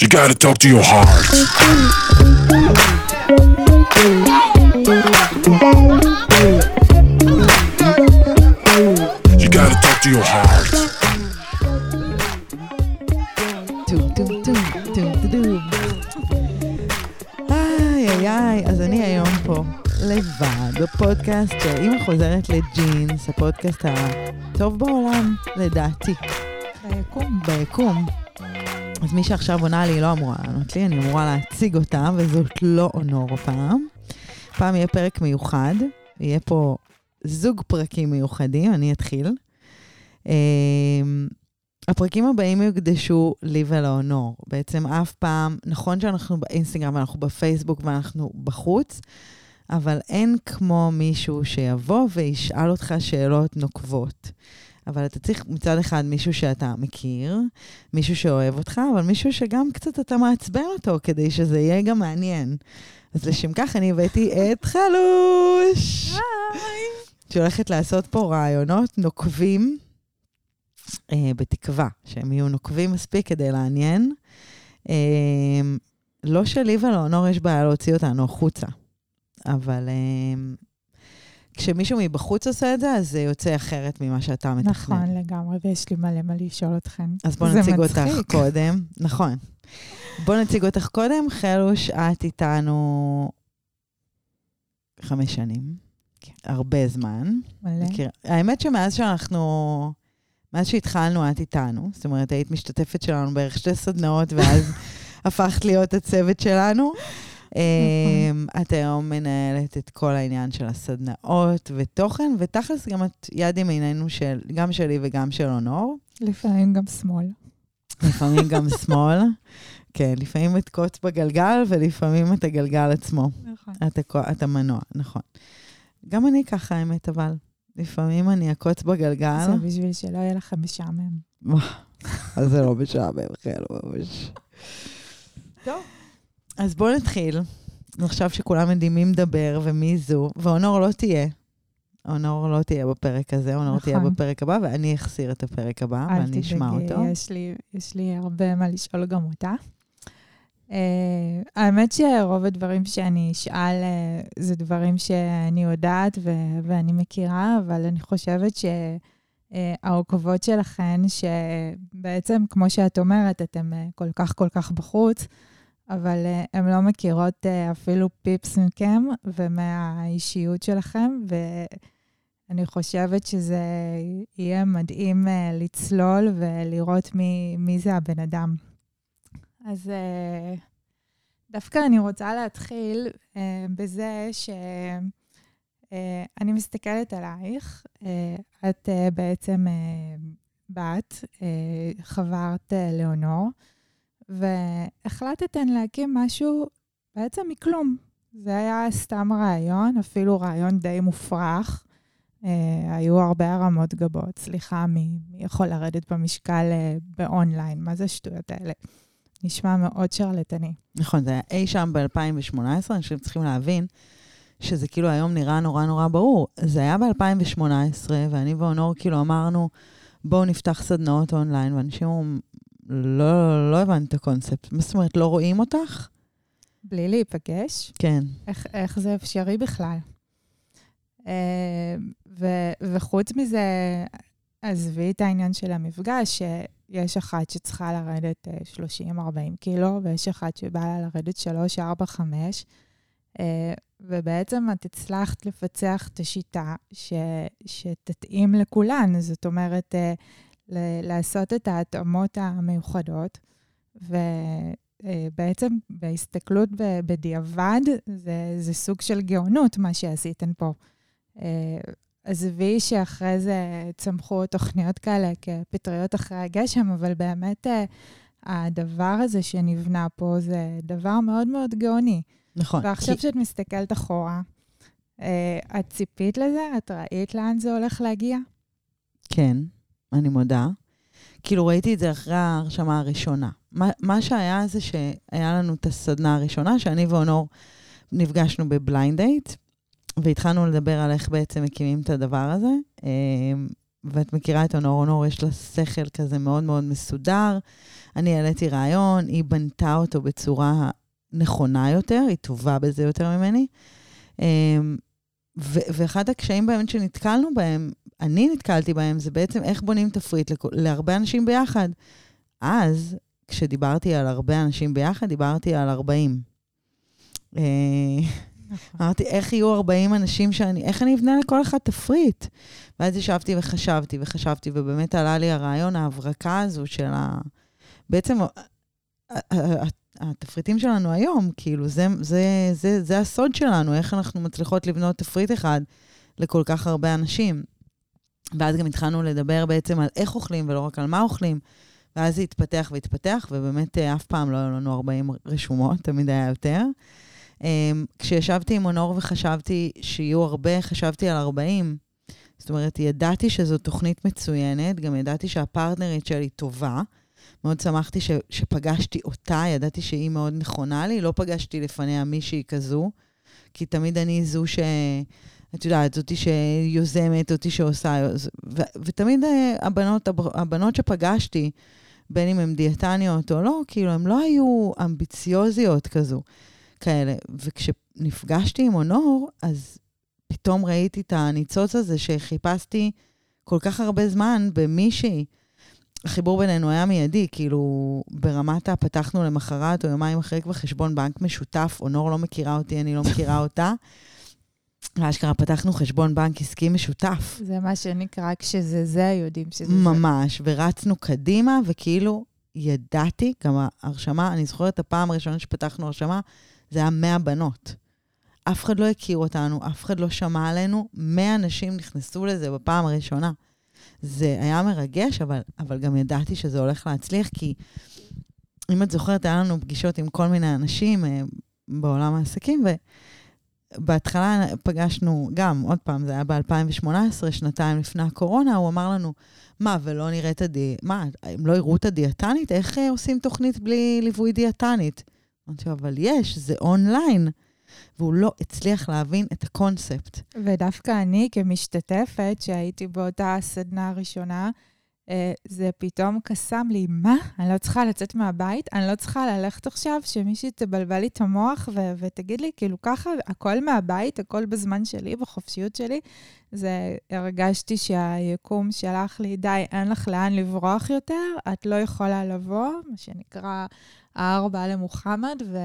You gotta talk to your heart. You gotta talk to your heart. אז אני היום פה לבד בפודקאסט שאימא חוזרת לג'ינס, הפודקאסט הטוב בעולם, לדעתי, ביקום. ביקום. אז מי שעכשיו עונה לי לא אמורה לענות לי, אני אמורה להציג אותה, וזאת לא אונור הפעם. פעם יהיה פרק מיוחד, יהיה פה זוג פרקים מיוחדים, אני אתחיל. אמ, הפרקים הבאים יוקדשו לי ולאונור. בעצם אף פעם, נכון שאנחנו באינסטגרם ואנחנו בפייסבוק ואנחנו בחוץ, אבל אין כמו מישהו שיבוא וישאל אותך שאלות נוקבות. אבל אתה צריך מצד אחד מישהו שאתה מכיר, מישהו שאוהב אותך, אבל מישהו שגם קצת אתה מעצבן אותו, כדי שזה יהיה גם מעניין. אז לשם כך אני הבאתי את חלוש, שהולכת לעשות פה רעיונות נוקבים, אה, בתקווה שהם יהיו נוקבים מספיק כדי לעניין. אה, לא שלי ולאונור יש בעיה להוציא אותנו החוצה, אבל אה, כשמישהו מבחוץ עושה את זה, אז זה יוצא אחרת ממה שאתה מתכנן. נכון, לגמרי, ויש לי מלא מה לשאול אתכם. אז בואו נציג אותך מצחיק. קודם. נכון. בואו נציג אותך קודם. חלוש, את איתנו חמש שנים. כן. הרבה זמן. מלא. מכיר- האמת שמאז שאנחנו, מאז שהתחלנו, את איתנו. זאת אומרת, היית משתתפת שלנו בערך שתי סדנאות, ואז הפכת להיות הצוות שלנו. אמ, את היום מנהלת את כל העניין של הסדנאות ותוכן, ותכלס גם את יד ימיננו של, גם שלי וגם של אונור. לפעמים גם שמאל. לפעמים גם שמאל. כן, לפעמים את קוץ בגלגל, ולפעמים את הגלגל עצמו. נכון. את, המנוע, נכון. גם אני ככה, האמת, אבל לפעמים אני הקוץ בגלגל. זה בשביל שלא יהיה לכם משעמם. אז זה לא משעמם, חייל, ממש. טוב. אז בואו נתחיל. עכשיו שכולם יודעים מי מדבר ומי זו, ואונור לא תהיה. אונור לא תהיה בפרק הזה, אונור תהיה נכון. בפרק הבא, ואני אחסיר את הפרק הבא, אל ואני אשמע אותו. תדאגי, יש לי- יש לי הרבה מה לשאול גם אותה. Uh, האמת שרוב הדברים שאני אשאל uh, זה דברים שאני יודעת ו- ואני מכירה, אבל אני חושבת שהעוקבות שלכן, שבעצם, כמו שאת אומרת, אתן uh, כל כך כל כך בחוץ, אבל uh, הן לא מכירות uh, אפילו פיפס מכם ומהאישיות שלכם, ואני חושבת שזה יהיה מדהים uh, לצלול ולראות מי, מי זה הבן אדם. אז דווקא אני רוצה להתחיל בזה שאני uh, מסתכלת עלייך. את בעצם בת, חברת לאונור, והחלטתן להקים משהו בעצם מכלום. זה היה סתם רעיון, אפילו רעיון די מופרך. Uh, היו הרבה הרמות גבות. סליחה, מי, מי יכול לרדת במשקל uh, באונליין? מה זה השטויות האלה? נשמע מאוד שרלטני. נכון, זה היה אי שם ב-2018, אנשים צריכים להבין שזה כאילו היום נראה נורא נורא ברור. זה היה ב-2018, ואני ואונור כאילו אמרנו, בואו נפתח סדנאות אונליין, ואנשים לא, לא הבנתי את הקונספט. מה זאת אומרת, לא רואים אותך? בלי להיפגש, כן. איך, איך זה אפשרי בכלל? אה, ו, וחוץ מזה, עזבי את העניין של המפגש, שיש אחת שצריכה לרדת אה, 30-40 קילו, ויש אחת שבאה לה לרדת 3, 4, 5. אה, ובעצם את הצלחת לפצח את השיטה ש, שתתאים לכולן. זאת אומרת, אה, לעשות את ההתאמות המיוחדות, ובעצם בהסתכלות בדיעבד, זה, זה סוג של גאונות, מה שעשיתן פה. אה, עזבי שאחרי זה צמחו תוכניות כאלה כפטריות אחרי הגשם, אבל באמת אה, הדבר הזה שנבנה פה זה דבר מאוד מאוד גאוני. נכון. ועכשיו כי- שאת מסתכלת אחורה, אה, את ציפית לזה? את ראית לאן זה הולך להגיע? כן, אני מודה. כאילו ראיתי את זה אחרי ההרשמה הראשונה. מה, מה שהיה זה שהיה לנו את הסדנה הראשונה, שאני ואונור נפגשנו ב blind date, והתחלנו לדבר על איך בעצם מקימים את הדבר הזה. אמ, ואת מכירה את אונור, אונור יש לה שכל כזה מאוד מאוד מסודר. אני העליתי רעיון, היא בנתה אותו בצורה נכונה יותר, היא טובה בזה יותר ממני. ו- ואחד הקשיים באמת שנתקלנו בהם, אני נתקלתי בהם, זה בעצם איך בונים תפריט לכ- להרבה אנשים ביחד. אז, כשדיברתי על הרבה אנשים ביחד, דיברתי על 40. אה, נכון. אמרתי, איך יהיו 40 אנשים שאני, איך אני אבנה לכל אחד תפריט? ואז ישבתי וחשבתי וחשבתי, ובאמת עלה לי הרעיון, ההברקה הזו של ה... בעצם, התפריטים שלנו היום, כאילו, זה, זה, זה, זה הסוד שלנו, איך אנחנו מצליחות לבנות תפריט אחד לכל כך הרבה אנשים. ואז גם התחלנו לדבר בעצם על איך אוכלים ולא רק על מה אוכלים. ואז זה התפתח והתפתח, ובאמת אה, אף פעם לא היו לנו 40 רשומות, תמיד היה יותר. אמ, כשישבתי עם אונור וחשבתי שיהיו הרבה, חשבתי על 40. זאת אומרת, ידעתי שזו תוכנית מצוינת, גם ידעתי שהפרטנרית שלי טובה. מאוד שמחתי ש, שפגשתי אותה, ידעתי שהיא מאוד נכונה לי, לא פגשתי לפניה מישהי כזו, כי תמיד אני זו ש... את יודעת, זאתי שיוזמת, זאתי שעושה, ו, ותמיד אה, הבנות, הבנות שפגשתי, בין אם הן דיאטניות או לא, כאילו, הן לא היו אמביציוזיות כזו, כאלה. וכשנפגשתי עם אונור, אז פתאום ראיתי את הניצוץ הזה שחיפשתי כל כך הרבה זמן במישהי. החיבור בינינו היה מיידי, כאילו, ברמת הפתחנו למחרת או יומיים אחרי כבר חשבון בנק משותף, אונור לא מכירה אותי, אני לא מכירה אותה. אשכרה פתחנו חשבון בנק עסקי משותף. זה מה שנקרא, כשזה זה, יודעים שזה זה. ממש, ורצנו קדימה, וכאילו ידעתי, גם ההרשמה, אני זוכרת את הפעם הראשונה שפתחנו הרשמה, זה היה 100 בנות. אף אחד לא הכיר אותנו, אף אחד לא שמע עלינו, 100 אנשים נכנסו לזה בפעם הראשונה. זה היה מרגש, אבל, אבל גם ידעתי שזה הולך להצליח, כי אם את זוכרת, היה לנו פגישות עם כל מיני אנשים אה, בעולם העסקים, ובהתחלה פגשנו, גם, עוד פעם, זה היה ב-2018, שנתיים לפני הקורונה, הוא אמר לנו, מה, ולא נראה את הדי... מה, הם לא יראו את הדיאטנית? איך אה, עושים תוכנית בלי ליווי דיאטנית? אמרתי לו, אבל יש, זה אונליין. והוא לא הצליח להבין את הקונספט. ודווקא אני, כמשתתפת, שהייתי באותה סדנה הראשונה, זה פתאום קסם לי, מה? אני לא צריכה לצאת מהבית? אני לא צריכה ללכת עכשיו שמישהי תבלבל לי את המוח ו- ותגיד לי, כאילו ככה, הכל מהבית, הכל בזמן שלי, בחופשיות שלי. זה, הרגשתי שהיקום שלח לי, די, אין לך לאן לברוח יותר, את לא יכולה לבוא, מה שנקרא הארבע למוחמד, ו...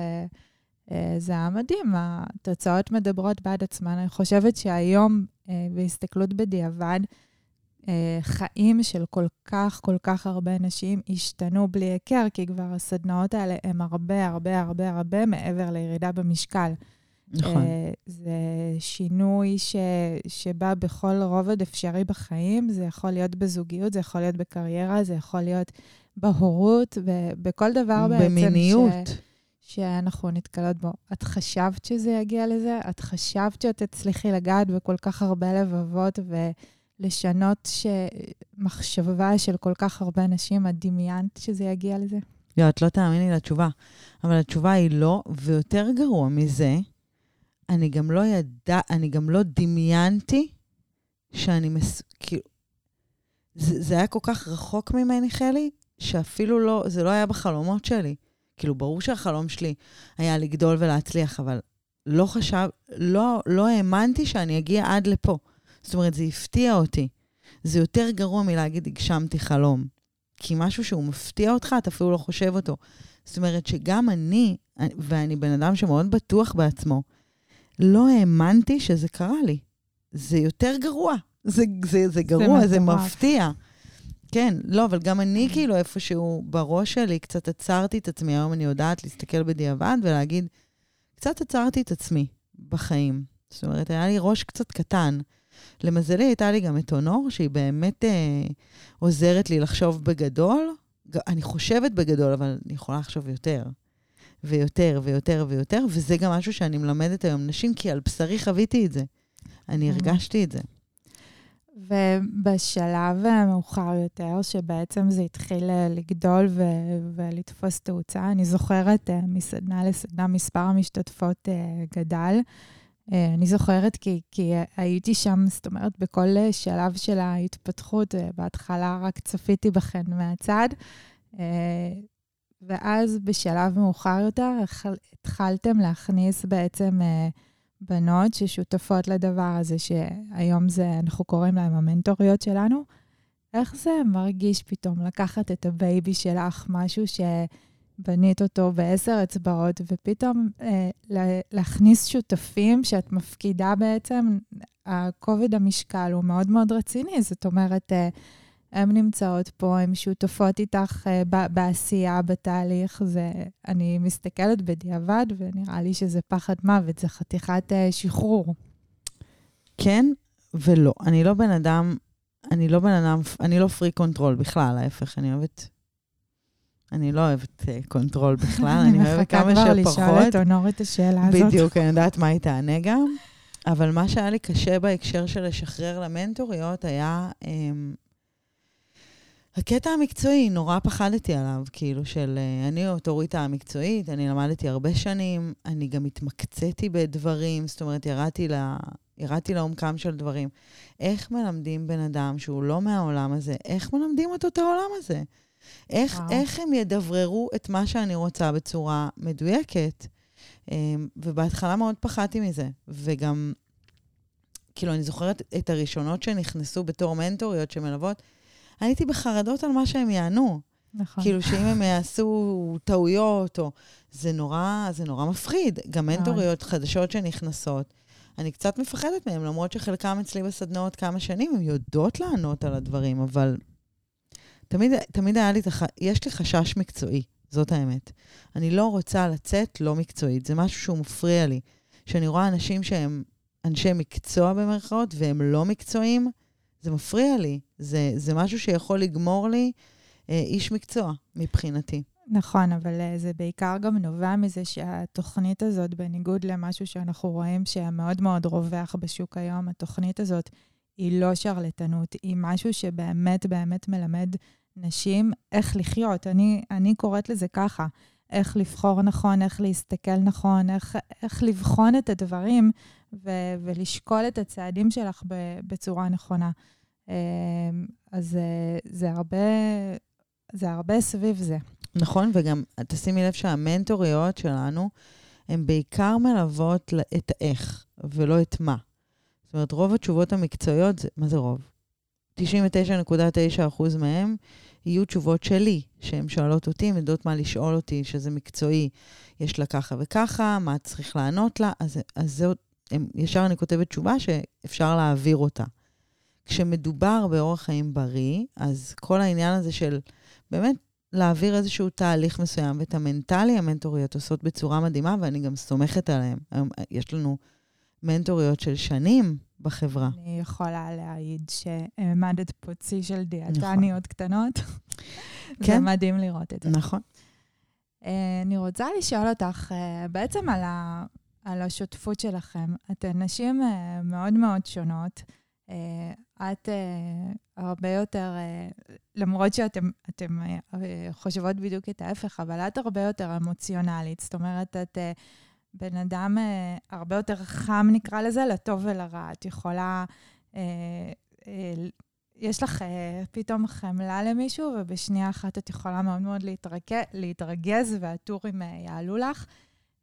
אה, זה היה מדהים, התוצאות מדברות בעד עצמן. אני חושבת שהיום, אה, בהסתכלות בדיעבד, אה, חיים של כל כך, כל כך הרבה נשים השתנו בלי היכר, כי כבר הסדנאות האלה הן הרבה, הרבה, הרבה, הרבה מעבר לירידה במשקל. נכון. זה שינוי ש, שבא בכל רובד אפשרי בחיים. זה יכול להיות בזוגיות, זה יכול להיות בקריירה, זה יכול להיות בהורות, ובכל דבר בעצם. במיניות. ש... שאנחנו נתקלות בו. את חשבת שזה יגיע לזה? את חשבת שאת תצליחי לגעת בכל כך הרבה לבבות ולשנות ש... מחשבה של כל כך הרבה נשים? את דמיינת שזה יגיע לזה? לא, את לא תאמיני לתשובה. אבל התשובה היא לא, ויותר גרוע מזה, אני גם לא ידע, אני גם לא דמיינתי שאני מס... כאילו... זה, זה היה כל כך רחוק ממני, חלי, שאפילו לא, זה לא היה בחלומות שלי. כאילו, ברור שהחלום שלי היה לגדול ולהצליח, אבל לא חשב, לא, לא האמנתי שאני אגיע עד לפה. זאת אומרת, זה הפתיע אותי. זה יותר גרוע מלהגיד, הגשמתי חלום. כי משהו שהוא מפתיע אותך, אתה אפילו לא חושב אותו. זאת אומרת שגם אני, ואני בן אדם שמאוד בטוח בעצמו, לא האמנתי שזה קרה לי. זה יותר גרוע. זה, זה, זה גרוע, זה, זה מפתיע. כן, לא, אבל גם אני כאילו איפשהו בראש שלי קצת עצרתי את עצמי, היום אני יודעת להסתכל בדיעבד ולהגיד, קצת עצרתי את עצמי בחיים. זאת אומרת, היה לי ראש קצת קטן. למזלי, הייתה לי גם את אונור, שהיא באמת אה, עוזרת לי לחשוב בגדול. אני חושבת בגדול, אבל אני יכולה לחשוב יותר. ויותר ויותר ויותר, וזה גם משהו שאני מלמדת היום נשים, כי על בשרי חוויתי את זה. אני הרגשתי את זה. ובשלב מאוחר יותר, שבעצם זה התחיל אה, לגדול ו- ולתפוס תאוצה, אני זוכרת uh, מסדנה לסדנה, מספר המשתתפות uh, גדל. אה, אני זוכרת כי, כי הייתי שם, זאת אומרת, בכל אה, שלב של ההתפתחות, אה, בהתחלה רק צפיתי בכן מהצד, ואז בשלב מאוחר יותר התחלתם להכניס בעצם בנות ששותפות לדבר הזה, שהיום זה, אנחנו קוראים להן המנטוריות שלנו. איך זה מרגיש פתאום לקחת את ה baby שלך, משהו ש... בנית אותו בעשר אצבעות, ופתאום אה, להכניס שותפים שאת מפקידה בעצם, הכובד המשקל הוא מאוד מאוד רציני. זאת אומרת, אה, הן נמצאות פה, הן שותפות איתך אה, בעשייה, בתהליך. זה, אני מסתכלת בדיעבד, ונראה לי שזה פחד מוות, זה חתיכת אה, שחרור. כן ולא. אני לא בן אדם, אני לא בן אדם, אני לא freak control בכלל, ההפך, אני אוהבת אני לא אוהבת uh, control בכלל, אני אוהבת כמה שפחות. אני מחכה כבר לשאול את אונור את השאלה הזאת. בדיוק, אני יודעת מה היא תענה גם. אבל מה שהיה לי קשה בהקשר של לשחרר למנטוריות היה um, הקטע המקצועי, נורא פחדתי עליו, כאילו של uh, אני אוטוריטה המקצועית, אני למדתי הרבה שנים, אני גם התמקצאתי בדברים, זאת אומרת, ירדתי, לה, ירדתי לעומקם של דברים. איך מלמדים בן אדם שהוא לא מהעולם הזה, איך מלמדים אותו את העולם הזה? איך, איך הם ידבררו את מה שאני רוצה בצורה מדויקת? אמ, ובהתחלה מאוד פחדתי מזה. וגם, כאילו, אני זוכרת את הראשונות שנכנסו בתור מנטוריות שמלוות, הייתי בחרדות על מה שהם יענו. נכון. כאילו, שאם הם יעשו טעויות, או... זה נורא, זה נורא מפחיד. גם מנטוריות חדשות שנכנסות, אני קצת מפחדת מהם, למרות שחלקם אצלי בסדנאות כמה שנים, הן יודעות לענות על הדברים, אבל תמיד, תמיד היה לי, תח... יש לי חשש מקצועי, זאת האמת. אני לא רוצה לצאת לא מקצועית, זה משהו שהוא מפריע לי. כשאני רואה אנשים שהם אנשי מקצוע במרכאות והם לא מקצועיים, זה מפריע לי. זה, זה משהו שיכול לגמור לי אה, איש מקצוע, מבחינתי. נכון, אבל uh, זה בעיקר גם נובע מזה שהתוכנית הזאת, בניגוד למשהו שאנחנו רואים שמאוד מאוד רווח בשוק היום, התוכנית הזאת היא לא שרלטנות, היא משהו שבאמת באמת מלמד נשים איך לחיות. אני, אני קוראת לזה ככה, איך לבחור נכון, איך להסתכל נכון, איך, איך לבחון את הדברים ו- ולשקול את הצעדים שלך בצורה נכונה. אמ, אז זה הרבה, זה הרבה סביב זה. נכון, וגם תשימי לב שהמנטוריות שלנו, הן בעיקר מלוות את האיך, ולא את מה. זאת אומרת, רוב התשובות המקצועיות, זה, מה זה רוב? 99.9% מהם יהיו תשובות שלי, שהן שואלות אותי, הן יודעות מה לשאול אותי, שזה מקצועי. יש לה ככה וככה, מה צריך לענות לה, אז, אז זהו, ישר אני כותבת תשובה שאפשר להעביר אותה. כשמדובר באורח חיים בריא, אז כל העניין הזה של באמת להעביר איזשהו תהליך מסוים, ואת המנטלי המנטוריות עושות בצורה מדהימה, ואני גם סומכת עליהן. היום יש לנו מנטוריות של שנים בחברה. אני יכולה להעיד שהעמדת פה צי של דיאטניות נכון. קטנות. כן. זה מדהים לראות את זה. נכון. אה, אני רוצה לשאול אותך אה, בעצם על, ה, על השותפות שלכם. אתן נשים אה, מאוד מאוד שונות. את הרבה יותר, למרות שאתן חושבות בדיוק את ההפך, אבל את הרבה יותר אמוציונלית. זאת אומרת, את בן אדם אה, הרבה יותר חם, נקרא לזה, לטוב ולרע. את יכולה... אה, אה, יש לך אה, פתאום חמלה למישהו, ובשנייה אחת את יכולה מאוד מאוד להתרג... להתרגז, והטורים אה, יעלו לך.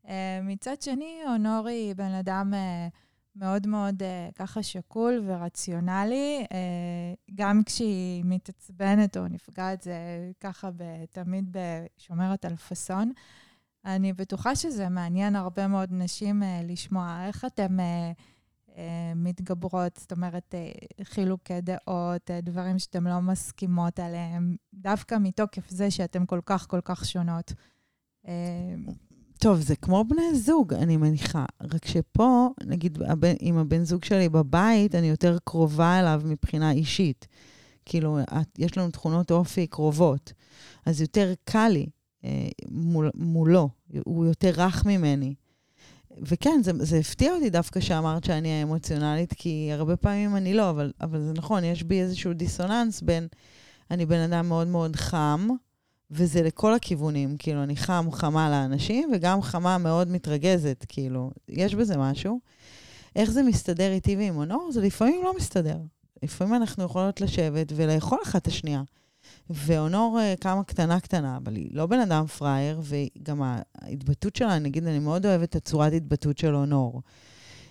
אה, מצד שני, אונורי היא בן אדם אה, מאוד מאוד אה, ככה שקול ורציונלי. אה, גם כשהיא מתעצבנת או נפגעת, זה ככה תמיד שומרת על פאסון. אני בטוחה שזה מעניין הרבה מאוד נשים uh, לשמוע איך אתן uh, uh, מתגברות, זאת אומרת, uh, חילוקי דעות, uh, דברים שאתן לא מסכימות עליהם, דווקא מתוקף זה שאתן כל כך כל כך שונות. Uh, טוב, זה כמו בני זוג, אני מניחה. רק שפה, נגיד, הבן, עם הבן זוג שלי בבית, אני יותר קרובה אליו מבחינה אישית. כאילו, יש לנו תכונות אופי קרובות, אז יותר קל לי. אה, מול, מולו, הוא יותר רך ממני. וכן, זה, זה הפתיע אותי דווקא שאמרת שאני האמוציונלית, כי הרבה פעמים אני לא, אבל, אבל זה נכון, יש בי איזשהו דיסוננס בין, אני בן אדם מאוד מאוד חם, וזה לכל הכיוונים, כאילו, אני חם, חמה לאנשים, וגם חמה מאוד מתרגזת, כאילו, יש בזה משהו. איך זה מסתדר איתי ועם אונור? זה לפעמים לא מסתדר. לפעמים אנחנו יכולות לשבת ולאכול אחת את השנייה. ואונור אה, כמה קטנה קטנה, אבל היא לא בן אדם פראייר, וגם ההתבטאות שלה, נגיד, אני מאוד אוהבת את הצורת התבטאות של אונור.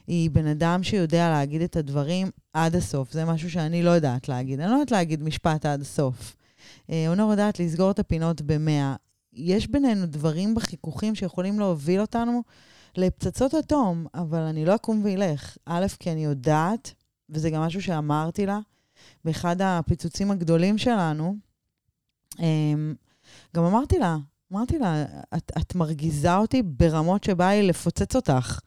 היא בן אדם שיודע להגיד את הדברים עד הסוף. זה משהו שאני לא יודעת להגיד. אני לא יודעת להגיד משפט עד הסוף. אה, אונור יודעת לסגור את הפינות במאה. יש בינינו דברים בחיכוכים שיכולים להוביל אותנו לפצצות אטום, אבל אני לא אקום ואילך. א', כי אני יודעת, וזה גם משהו שאמרתי לה, באחד הפיצוצים הגדולים שלנו, גם אמרתי לה, אמרתי לה, את, את מרגיזה אותי ברמות שבא לי לפוצץ אותך,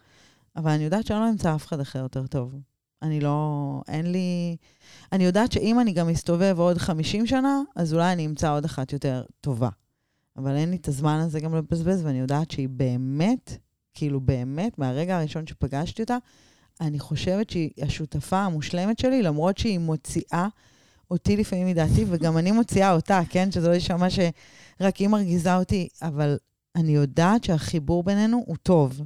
אבל אני יודעת שאני לא אמצא אף אחד אחר יותר טוב. אני לא, אין לי... אני יודעת שאם אני גם אסתובב עוד 50 שנה, אז אולי אני אמצא עוד אחת יותר טובה. אבל אין לי את הזמן הזה גם לבזבז, ואני יודעת שהיא באמת, כאילו באמת, מהרגע הראשון שפגשתי אותה, אני חושבת שהיא השותפה המושלמת שלי, למרות שהיא מוציאה אותי לפעמים מדעתי, וגם אני מוציאה אותה, כן? שזה לא יישמע שרק היא מרגיזה אותי, אבל אני יודעת שהחיבור בינינו הוא טוב.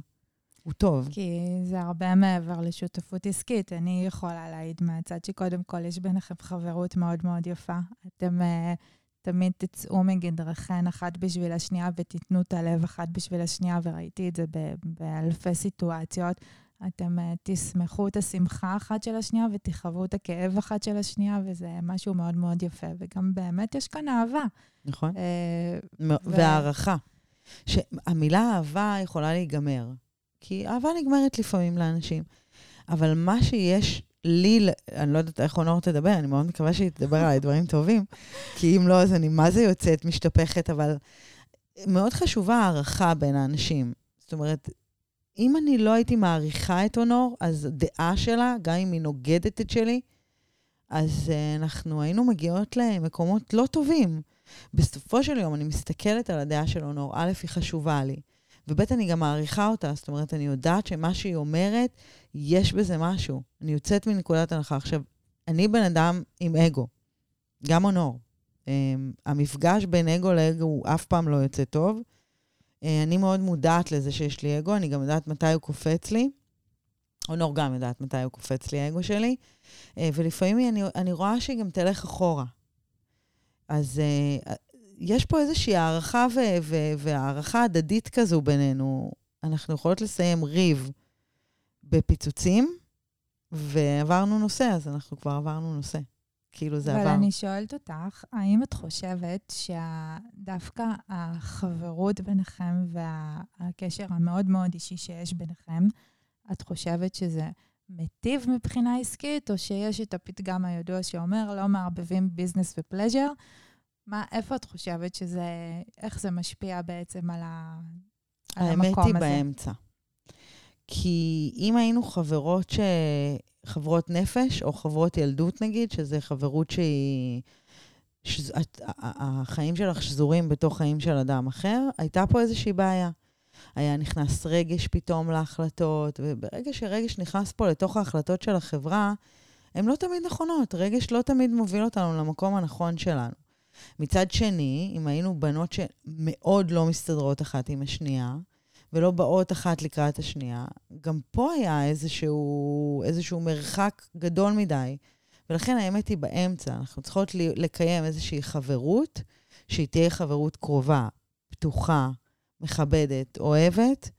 הוא טוב. כי זה הרבה מעבר לשותפות עסקית. אני יכולה להעיד מהצד שקודם כל יש ביניכם חברות מאוד מאוד יפה. אתם uh, תמיד תצאו מגדרכן אחת בשביל השנייה ותיתנו את הלב אחת בשביל השנייה, וראיתי את זה באלפי סיטואציות. אתם uh, תשמחו את השמחה אחת של השנייה ותכאבו את הכאב אחת של השנייה, וזה משהו מאוד מאוד יפה. וגם באמת יש כאן אהבה. נכון. Uh, ו... והערכה. שהמילה אהבה יכולה להיגמר. כי אהבה נגמרת לפעמים לאנשים. אבל מה שיש לי, אני לא יודעת איך אונור תדבר, אני מאוד מקווה שהיא תדבר עליי דברים טובים, כי אם לא, אז אני מה זה יוצאת, משתפכת, אבל מאוד חשובה הערכה בין האנשים. זאת אומרת, אם אני לא הייתי מעריכה את אונור, אז הדעה שלה, גם אם היא נוגדת את שלי, אז uh, אנחנו היינו מגיעות למקומות לא טובים. בסופו של יום, אני מסתכלת על הדעה של אונור, א', היא חשובה לי. וב', אני גם מעריכה אותה, זאת אומרת, אני יודעת שמה שהיא אומרת, יש בזה משהו. אני יוצאת מנקודת הנחה. עכשיו, אני בן אדם עם אגו, גם אונור. Um, המפגש בין אגו לאגו הוא אף פעם לא יוצא טוב. Uh, אני מאוד מודעת לזה שיש לי אגו, אני גם יודעת מתי הוא קופץ לי. אונור גם יודעת מתי הוא קופץ לי, האגו שלי. Uh, ולפעמים אני, אני רואה שהיא גם תלך אחורה. אז uh, יש פה איזושהי הערכה ו- ו- והערכה הדדית כזו בינינו. אנחנו יכולות לסיים ריב בפיצוצים, ועברנו נושא, אז אנחנו כבר עברנו נושא. כאילו זה אבל עבר. אבל אני שואלת אותך, האם את חושבת שדווקא החברות ביניכם והקשר המאוד מאוד אישי שיש ביניכם, את חושבת שזה מיטיב מבחינה עסקית, או שיש את הפתגם הידוע שאומר, לא מערבבים ביזנס ופלז'ר? מה, איפה את חושבת שזה, איך זה משפיע בעצם על, ה, על המקום הזה? האמת היא באמצע. כי אם היינו חברות ש... חברות נפש, או חברות ילדות נגיד, שזה חברות שהיא... ש... החיים שלך שזורים בתוך חיים של אדם אחר, הייתה פה איזושהי בעיה. היה נכנס רגש פתאום להחלטות, וברגע שרגש נכנס פה לתוך ההחלטות של החברה, הן לא תמיד נכונות. רגש לא תמיד מוביל אותנו למקום הנכון שלנו. מצד שני, אם היינו בנות שמאוד לא מסתדרות אחת עם השנייה, ולא באות אחת לקראת השנייה, גם פה היה איזשהו, איזשהו מרחק גדול מדי. ולכן האמת היא באמצע. אנחנו צריכות לקיים איזושהי חברות, שהיא תהיה חברות קרובה, פתוחה, מכבדת, אוהבת,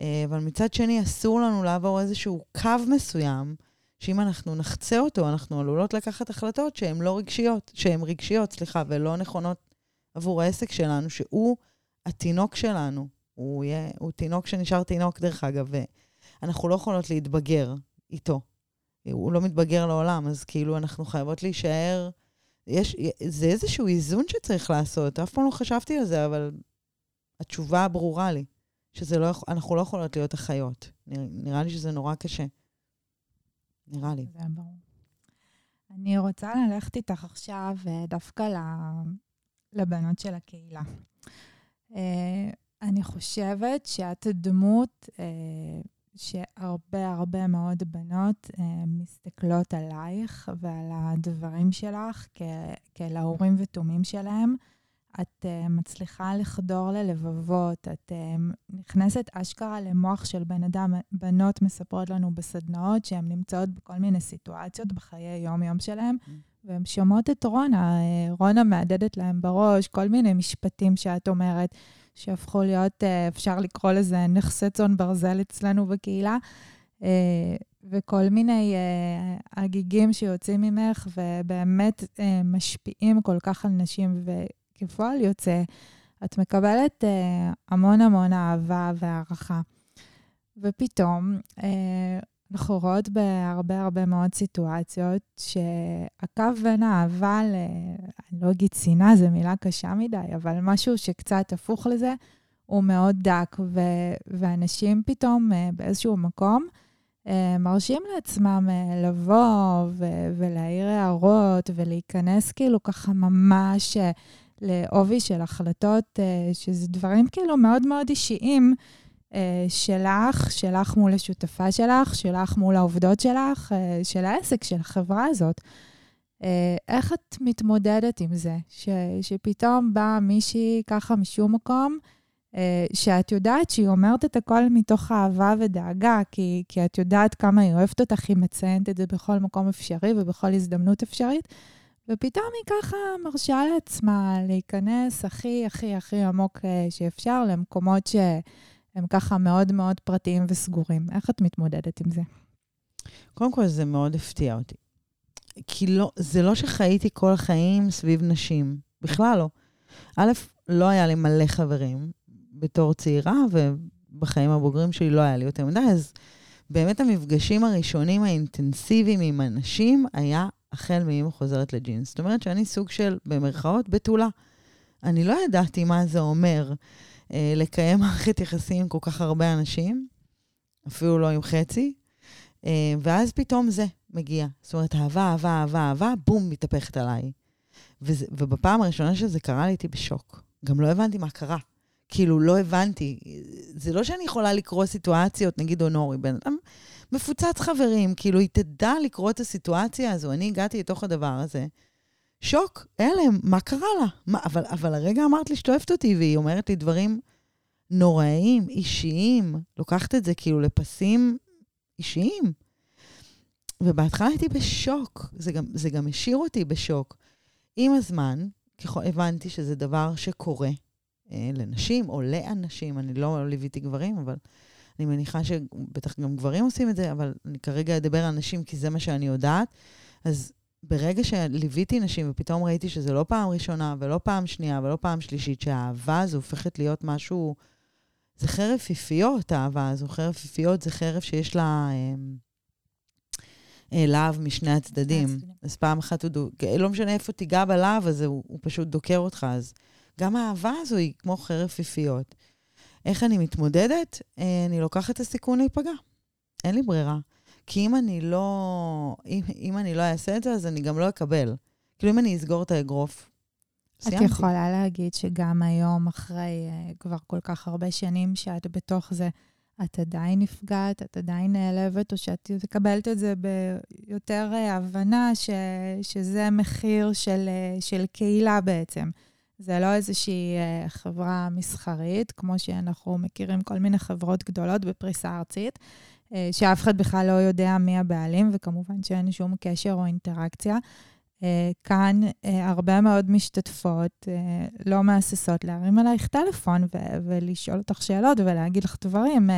אה, אבל מצד שני, אסור לנו לעבור איזשהו קו מסוים, שאם אנחנו נחצה אותו, אנחנו עלולות לקחת החלטות שהן לא רגשיות, שהן רגשיות, סליחה, ולא נכונות עבור העסק שלנו, שהוא התינוק שלנו. הוא, יהיה, הוא תינוק שנשאר תינוק, דרך אגב, ואנחנו לא יכולות להתבגר איתו. הוא לא מתבגר לעולם, אז כאילו אנחנו חייבות להישאר... יש, זה איזשהו איזון שצריך לעשות. אף פעם לא חשבתי על זה, אבל התשובה ברורה לי, שאנחנו לא יכולות להיות אחיות. נראה לי שזה נורא קשה. נראה לי. זה ברור. אני רוצה ללכת איתך עכשיו אה, דווקא לבנות של הקהילה. אה, אני חושבת שאת דמות אה, שהרבה הרבה מאוד בנות מסתכלות עלייך ועל הדברים שלך כאל האורים ותומים שלהם. את uh, מצליחה לחדור ללבבות, את uh, נכנסת אשכרה למוח של בן אדם. בנות מספרות לנו בסדנאות שהן נמצאות בכל מיני סיטואציות בחיי יום-יום שלהן, mm. והן שומעות את רונה, uh, רונה מהדהדת להן בראש, כל מיני משפטים שאת אומרת, שהפכו להיות, uh, אפשר לקרוא לזה נכסי צאן ברזל אצלנו בקהילה. Uh, וכל מיני uh, הגיגים שיוצאים ממך, ובאמת משפיעים כל כך על נשים, וכפועל יוצא, את מקבלת המון המון אהבה והערכה. ופתאום, אנחנו רואות בהרבה הרבה מאוד סיטואציות שהקו בין האהבה ל... אני לא אגיד שנאה, זו מילה קשה מדי, אבל משהו שקצת הפוך לזה, הוא מאוד דק, ו... ואנשים פתאום באיזשהו מקום, אה, מרשים לעצמם אה, לבוא ו- ולהעיר הערות ולהיכנס כאילו ככה ממש אה, לעובי של החלטות, שזה דברים כאילו מאוד מאוד אישיים שלך, שלך מול השותפה שלך, שלך מול העובדות שלך, של העסק, של החברה הזאת. איך את מתמודדת עם זה? ש- שפתאום באה מישהי ככה משום מקום, אה, שאת יודעת שהיא אומרת את הכל מתוך אהבה ודאגה, כי, כי את יודעת כמה היא אוהבת אותך, היא מציינת את זה בכל מקום אפשרי ובכל הזדמנות אפשרית, ופתאום היא ככה מרשה לעצמה להיכנס הכי הכי הכי עמוק אה, שאפשר למקומות שהם ככה מאוד מאוד פרטיים וסגורים. איך את מתמודדת עם זה? קודם כל, זה מאוד הפתיע אותי. כי לא, זה לא שחייתי כל החיים סביב נשים, בכלל לא. א', לא היה לי מלא חברים, בתור צעירה, ובחיים הבוגרים שלי לא היה לי יותר מדי, אז באמת המפגשים הראשונים האינטנסיביים עם אנשים היה החל מאמא חוזרת לג'ינס. זאת אומרת שאני סוג של, במרכאות, בתולה. אני לא ידעתי מה זה אומר לקיים מערכת יחסים עם כל כך הרבה אנשים, אפילו לא עם חצי, אה, ואז פתאום זה מגיע. זאת אומרת, אהבה, אהבה, אהבה, אהבה, בום, מתהפכת עליי. וזה, ובפעם הראשונה שזה קרה לי, הייתי בשוק. גם לא הבנתי מה קרה. כאילו, לא הבנתי. זה לא שאני יכולה לקרוא סיטואציות, נגיד אונורי, בן אדם מפוצץ חברים, כאילו, היא תדע לקרוא את הסיטואציה הזו. אני הגעתי לתוך הדבר הזה. שוק, הלם, מה קרה לה? מה, אבל, אבל הרגע אמרת לי שאת אוהבת אותי, והיא אומרת לי דברים נוראיים, אישיים, לוקחת את זה כאילו לפסים אישיים. ובהתחלה הייתי בשוק, זה גם, זה גם השאיר אותי בשוק. עם הזמן, ככל, הבנתי שזה דבר שקורה, אה, לנשים או לאנשים, אני לא ליוויתי גברים, אבל אני מניחה שבטח גם גברים עושים את זה, אבל אני כרגע אדבר על נשים כי זה מה שאני יודעת. אז ברגע שליוויתי נשים ופתאום ראיתי שזה לא פעם ראשונה ולא פעם שנייה ולא פעם שלישית, שהאהבה הזו הופכת להיות משהו... זה חרב פיפיות, האהבה הזו. חרב פיפיות זה חרב שיש לה אה, אה, להב משני הצדדים. אז פעם אחת הוא דו... לא משנה איפה תיגע בלהב הזה, הוא, הוא פשוט דוקר אותך. אז גם האהבה הזו היא כמו חרב פיפיות. איך אני מתמודדת? אה, אני לוקחת את הסיכון להיפגע. אין לי ברירה. כי אם אני לא, אם, אם אני לא אעשה את זה, אז אני גם לא אקבל. כאילו, אם אני אסגור את האגרוף, סיימתי. את יכולה להגיד שגם היום, אחרי uh, כבר כל כך הרבה שנים שאת בתוך זה, את עדיין נפגעת, את עדיין נעלבת, או שאת מקבלת את זה ביותר uh, הבנה ש, שזה מחיר של, uh, של קהילה בעצם. זה לא איזושהי אה, חברה מסחרית, כמו שאנחנו מכירים כל מיני חברות גדולות בפריסה ארצית, שאף אחד בכלל לא יודע מי הבעלים, וכמובן שאין שום קשר או אינטראקציה. אה, כאן הרבה מאוד משתתפות לא מהססות להרים עלייך טלפון ו- ולשאול אותך שאלות ולהגיד לך דברים,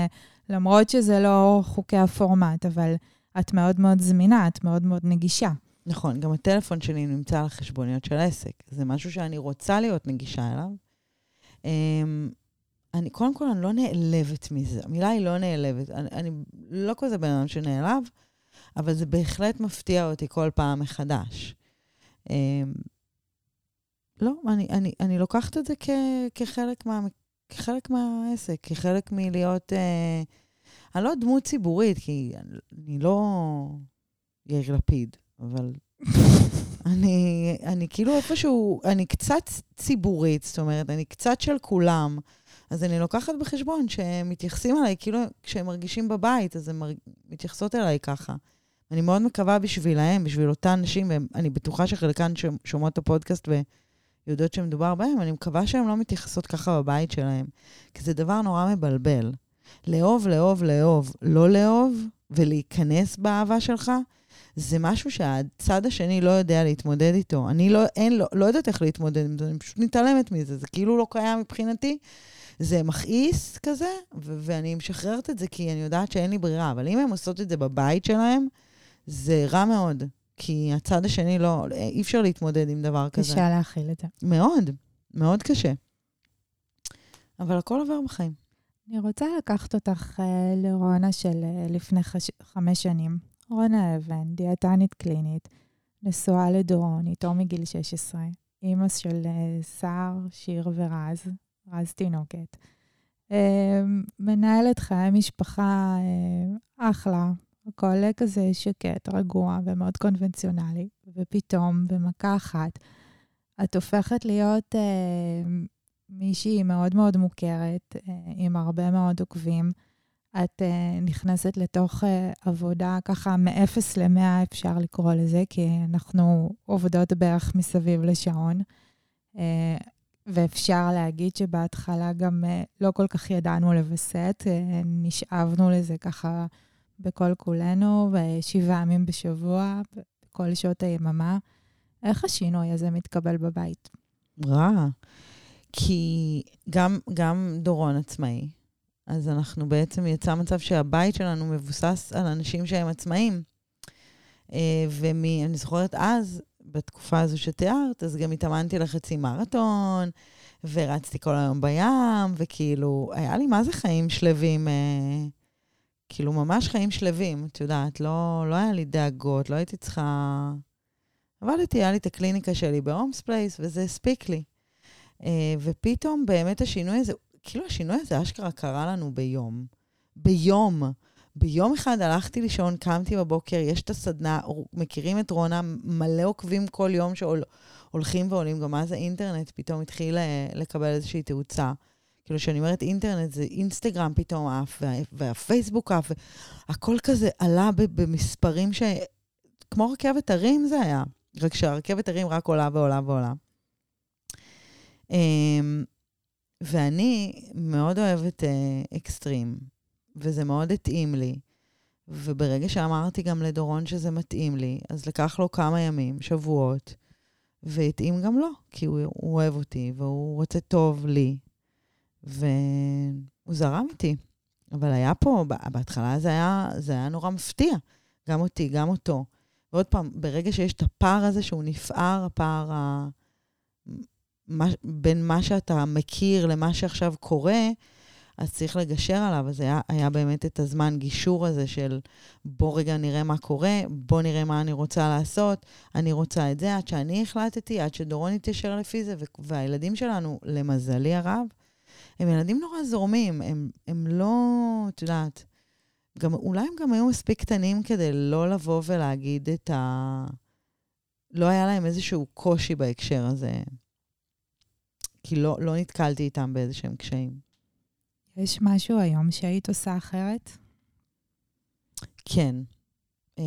למרות שזה לא חוקי הפורמט, אבל את מאוד מאוד זמינה, את מאוד מאוד נגישה. נכון, גם הטלפון שלי נמצא על החשבוניות של העסק. זה משהו שאני רוצה להיות נגישה אליו. אני, קודם כל, אני לא נעלבת מזה. המילה היא לא נעלבת. אני, אני לא כזה בן אדם שנעלב, אבל זה בהחלט מפתיע אותי כל פעם מחדש. Um, לא, אני, אני, אני לוקחת את זה כ, כחלק, מה, כחלק מהעסק, כחלק מלהיות... Uh, אני לא דמות ציבורית, כי אני לא יאיר לפיד. אבל אני, אני כאילו איפשהו, אני קצת ציבורית, זאת אומרת, אני קצת של כולם. אז אני לוקחת בחשבון שהם מתייחסים אליי, כאילו כשהם מרגישים בבית, אז הן מרג... מתייחסות אליי ככה. אני מאוד מקווה בשבילהם, בשביל אותן נשים, ואני בטוחה שחלקן שומעות את הפודקאסט יודעות שמדובר בהן, אני מקווה שהן לא מתייחסות ככה בבית שלהן, כי זה דבר נורא מבלבל. לאהוב, לאהוב, לאהוב, לא לאהוב, ולהיכנס באהבה שלך, זה משהו שהצד השני לא יודע להתמודד איתו. אני לא, אין, לא, לא יודעת איך להתמודד עם זה, אני פשוט מתעלמת מזה, זה כאילו לא קיים מבחינתי. זה מכעיס כזה, ו- ואני משחררת את זה כי אני יודעת שאין לי ברירה. אבל אם הן עושות את זה בבית שלהן, זה רע מאוד. כי הצד השני לא, אי אפשר להתמודד עם דבר כזה. קשה להכיל את זה. מאוד, מאוד קשה. אבל הכל עובר בחיים. אני רוצה לקחת אותך uh, לרונה של uh, לפני חש... חמש שנים. רונה אבן, דיאטנית קלינית, נשואה לדורון, איתו מגיל 16, אימא של uh, סער, שיר ורז, רז תינוקת. Uh, מנהלת חיי משפחה uh, אחלה, הכל כזה שקט, רגוע ומאוד קונבנציונלי, ופתאום, במכה אחת, את הופכת להיות uh, מישהי מאוד מאוד מוכרת, uh, עם הרבה מאוד עוקבים. את uh, נכנסת לתוך uh, עבודה ככה מ-0 ל-100, אפשר לקרוא לזה, כי אנחנו עובדות בערך מסביב לשעון. Uh, ואפשר להגיד שבהתחלה גם uh, לא כל כך ידענו לווסת, uh, נשאבנו לזה ככה בכל כולנו, ושבעה ימים בשבוע, בכל שעות היממה. איך השינוי הזה מתקבל בבית? רע. כי גם, גם דורון עצמאי, אז אנחנו בעצם יצא מצב שהבית שלנו מבוסס על אנשים שהם עצמאים. ואני זוכרת אז, בתקופה הזו שתיארת, אז גם התאמנתי לחצי מרתון, ורצתי כל היום בים, וכאילו, היה לי מה זה חיים שלווים, אה, כאילו ממש חיים שלווים, את יודעת, לא, לא היה לי דאגות, לא הייתי צריכה... עבדתי, היה לי את הקליניקה שלי ב Holmes Place, וזה הספיק לי. אה, ופתאום באמת השינוי הזה, כאילו השינוי הזה אשכרה קרה לנו ביום. ביום. ביום אחד הלכתי לישון, קמתי בבוקר, יש את הסדנה, מכירים את רונה, מלא עוקבים כל יום שהולכים ועולים, גם אז האינטרנט פתאום התחיל אה, לקבל איזושהי תאוצה. כאילו, כשאני אומרת אינטרנט, זה אינסטגרם פתאום עף, וה, והפייסבוק עף, הכל כזה עלה במספרים ש... כמו רכבת הרים זה היה, רק שהרכבת הרים רק עולה ועולה ועולה. אמ, ואני מאוד אוהבת אה, אקסטרים, וזה מאוד התאים לי. וברגע שאמרתי גם לדורון שזה מתאים לי, אז לקח לו כמה ימים, שבועות, והתאים גם לו, כי הוא, הוא אוהב אותי והוא רוצה טוב לי, והוא זרם איתי. אבל היה פה, בהתחלה זה היה, זה היה נורא מפתיע, גם אותי, גם אותו. ועוד פעם, ברגע שיש את הפער הזה שהוא נפער, הפער ה... מה, בין מה שאתה מכיר למה שעכשיו קורה, אז צריך לגשר עליו. אז היה, היה באמת את הזמן גישור הזה של בוא רגע נראה מה קורה, בוא נראה מה אני רוצה לעשות, אני רוצה את זה, עד שאני החלטתי, עד שדורון התיישר לפי זה, והילדים שלנו, למזלי הרב, הם ילדים נורא זורמים, הם, הם לא, את יודעת, גם, אולי הם גם היו מספיק קטנים כדי לא לבוא ולהגיד את ה... לא היה להם איזשהו קושי בהקשר הזה. כי לא, לא נתקלתי איתם באיזה שהם קשיים. יש משהו היום שהיית עושה אחרת? כן. Um,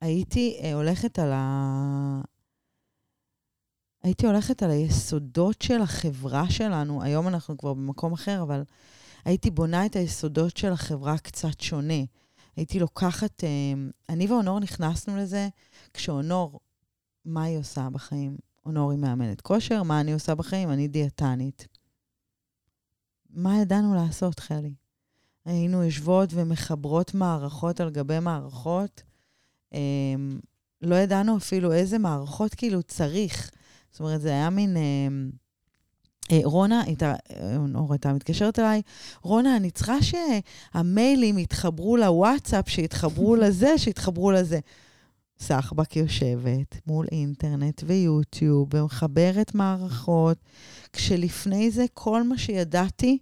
הייתי uh, הולכת על ה... הייתי הולכת על היסודות של החברה שלנו. היום אנחנו כבר במקום אחר, אבל הייתי בונה את היסודות של החברה קצת שונה. הייתי לוקחת... Uh, אני ואונור נכנסנו לזה כשאונור, מה היא עושה בחיים? אונור היא מאמנת כושר, מה אני עושה בחיים? אני דיאטנית. מה ידענו לעשות, חלי? היינו יושבות ומחברות מערכות על גבי מערכות. אמ, לא ידענו אפילו איזה מערכות כאילו צריך. זאת אומרת, זה היה מין... אה, רונה הייתה, אור הייתה מתקשרת אליי, רונה, אני צריכה שהמיילים יתחברו לוואטסאפ, שיתחברו לזה, שיתחברו לזה. סחבק יושבת מול אינטרנט ויוטיוב ומחברת מערכות, כשלפני זה כל מה שידעתי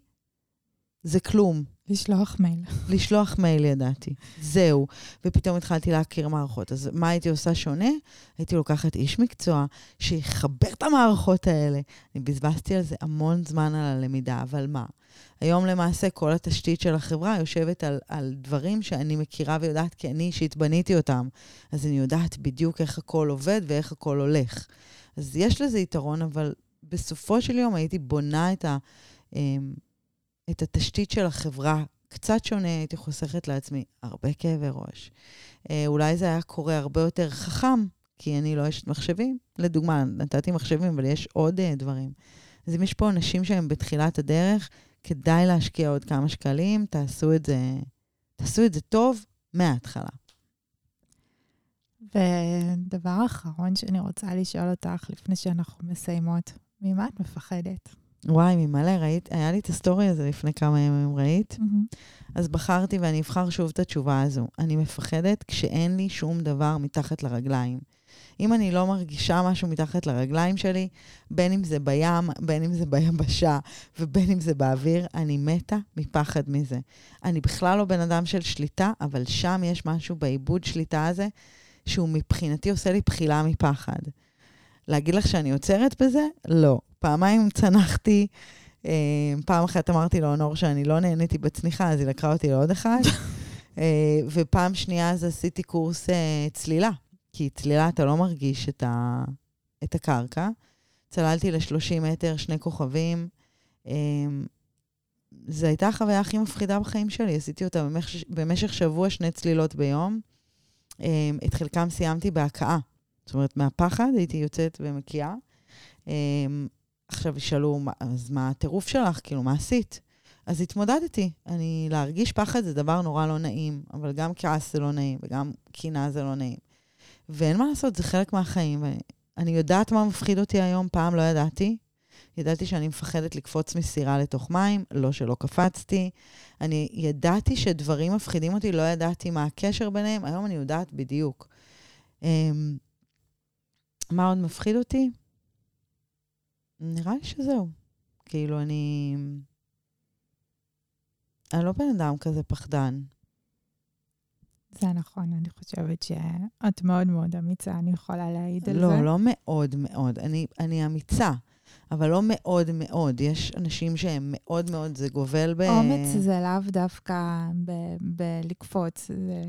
זה כלום. לשלוח מייל. לשלוח מייל ידעתי, זהו. ופתאום התחלתי להכיר מערכות. אז מה הייתי עושה שונה? הייתי לוקחת איש מקצוע שיחבר את המערכות האלה. אני בזבזתי על זה המון זמן על הלמידה, אבל מה? היום למעשה כל התשתית של החברה יושבת על, על דברים שאני מכירה ויודעת, כי אני אישית בניתי אותם. אז אני יודעת בדיוק איך הכל עובד ואיך הכל הולך. אז יש לזה יתרון, אבל בסופו של יום הייתי בונה את, ה, אמ, את התשתית של החברה קצת שונה, הייתי חוסכת לעצמי הרבה כאבי ראש. אה, אולי זה היה קורה הרבה יותר חכם, כי אני לא אשת מחשבים. לדוגמה, נתתי מחשבים, אבל יש עוד uh, דברים. אז אם יש פה אנשים שהם בתחילת הדרך, כדאי להשקיע עוד כמה שקלים, תעשו את זה, תעשו את זה טוב מההתחלה. ודבר אחרון שאני רוצה לשאול אותך, לפני שאנחנו מסיימות, ממה את מפחדת? וואי, ממלא, ראית? היה לי את הסטורי הזה לפני כמה ימים, ראית? Mm-hmm. אז בחרתי ואני אבחר שוב את התשובה הזו. אני מפחדת כשאין לי שום דבר מתחת לרגליים. אם אני לא מרגישה משהו מתחת לרגליים שלי, בין אם זה בים, בין אם זה ביבשה ובין אם זה באוויר, אני מתה מפחד מזה. אני בכלל לא בן אדם של שליטה, אבל שם יש משהו בעיבוד שליטה הזה, שהוא מבחינתי עושה לי בחילה מפחד. להגיד לך שאני עוצרת בזה? לא. פעמיים צנחתי, אה, פעם אחת אמרתי לאונור שאני לא נהניתי בצניחה, אז היא לקחה אותי לעוד אחד. אה, ופעם שנייה אז עשיתי קורס אה, צלילה, כי צלילה אתה לא מרגיש את, ה, את הקרקע. צללתי ל-30 מטר, שני כוכבים. זו הייתה החוויה הכי מפחידה בחיים שלי, עשיתי אותה במשך, במשך שבוע, שני צלילות ביום. את חלקם סיימתי בהכאה. זאת אומרת, מהפחד הייתי יוצאת ומקיאה. עכשיו ישאלו, אז מה הטירוף שלך? כאילו, מה עשית? אז התמודדתי. אני, להרגיש פחד זה דבר נורא לא נעים, אבל גם כעס זה לא נעים, וגם קינה זה לא נעים. ואין מה לעשות, זה חלק מהחיים. אני יודעת מה מפחיד אותי היום, פעם לא ידעתי. ידעתי שאני מפחדת לקפוץ מסירה לתוך מים, לא שלא קפצתי. אני ידעתי שדברים מפחידים אותי, לא ידעתי מה הקשר ביניהם, היום אני יודעת בדיוק. אמ, מה עוד מפחיד אותי? נראה לי שזהו. כאילו, אני... אני לא בן אדם כזה פחדן. זה נכון, אני חושבת שאת מאוד מאוד אמיצה, אני יכולה להעיד על לא, זה. לא, לא מאוד מאוד. אני, אני אמיצה, אבל לא מאוד מאוד. יש אנשים שהם מאוד מאוד, זה גובל ב... אומץ זה לאו דווקא בלקפוץ, זה,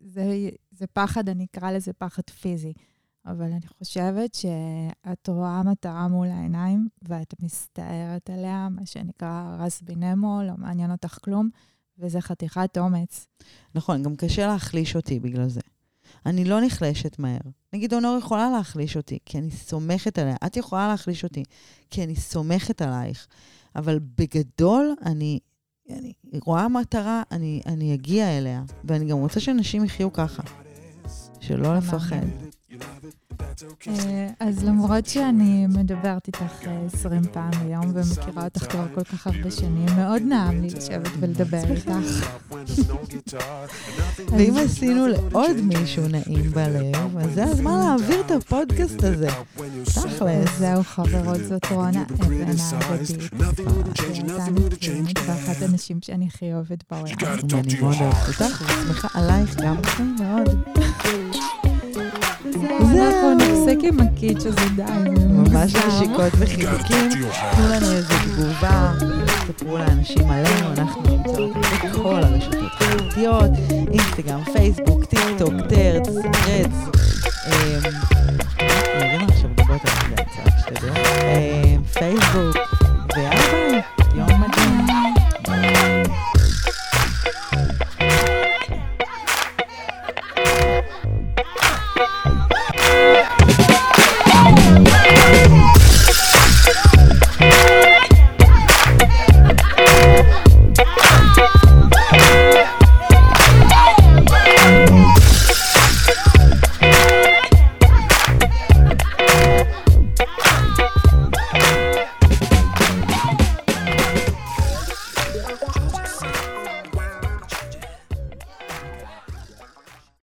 זה, זה פחד, אני אקרא לזה פחד פיזי. אבל אני חושבת שאת רואה מטרה מול העיניים ואת מסתערת עליה, מה שנקרא רס בינמו, לא מעניין אותך כלום, וזה חתיכת אומץ. נכון, גם קשה להחליש אותי בגלל זה. אני לא נחלשת מהר. נגיד, אונור יכולה להחליש אותי, כי אני סומכת עליה. את יכולה להחליש אותי, כי אני סומכת עלייך. אבל בגדול, אני, אני רואה מטרה, אני, אני אגיע אליה. ואני גם רוצה שאנשים יחיו ככה. שלא לפחד. אה, אז למרות שאני מדברת איתך 20 אה, פעם ביום ומכירה אותך כבר כל כך הרבה שנים, מאוד נעם לי לשבת ולדבר איתך. ואם עשינו לעוד מישהו נעים בלב, אז זה הזמן להעביר את הפודקאסט הזה. תכל'ס. זהו, חברות, זאת רונה אבן האגדית. ואחת הנשים שאני הכי אוהבת בעולם. אני מאוד אוהבת אותך ושמחה עלייך גם כן מאוד. אנחנו נפסק עם הקיץ' הזה, די. ממש נשיקות וחיבוקים. תנו לנו איזה תגובה, ספרו לאנשים עלינו, אנחנו נמצאות בכל הרשתות החברתיות, אינסטגרם, פייסבוק, טיק טוק, טרץ, רץ. אני עכשיו מדברת על זה, שתדעו. פייסבוק.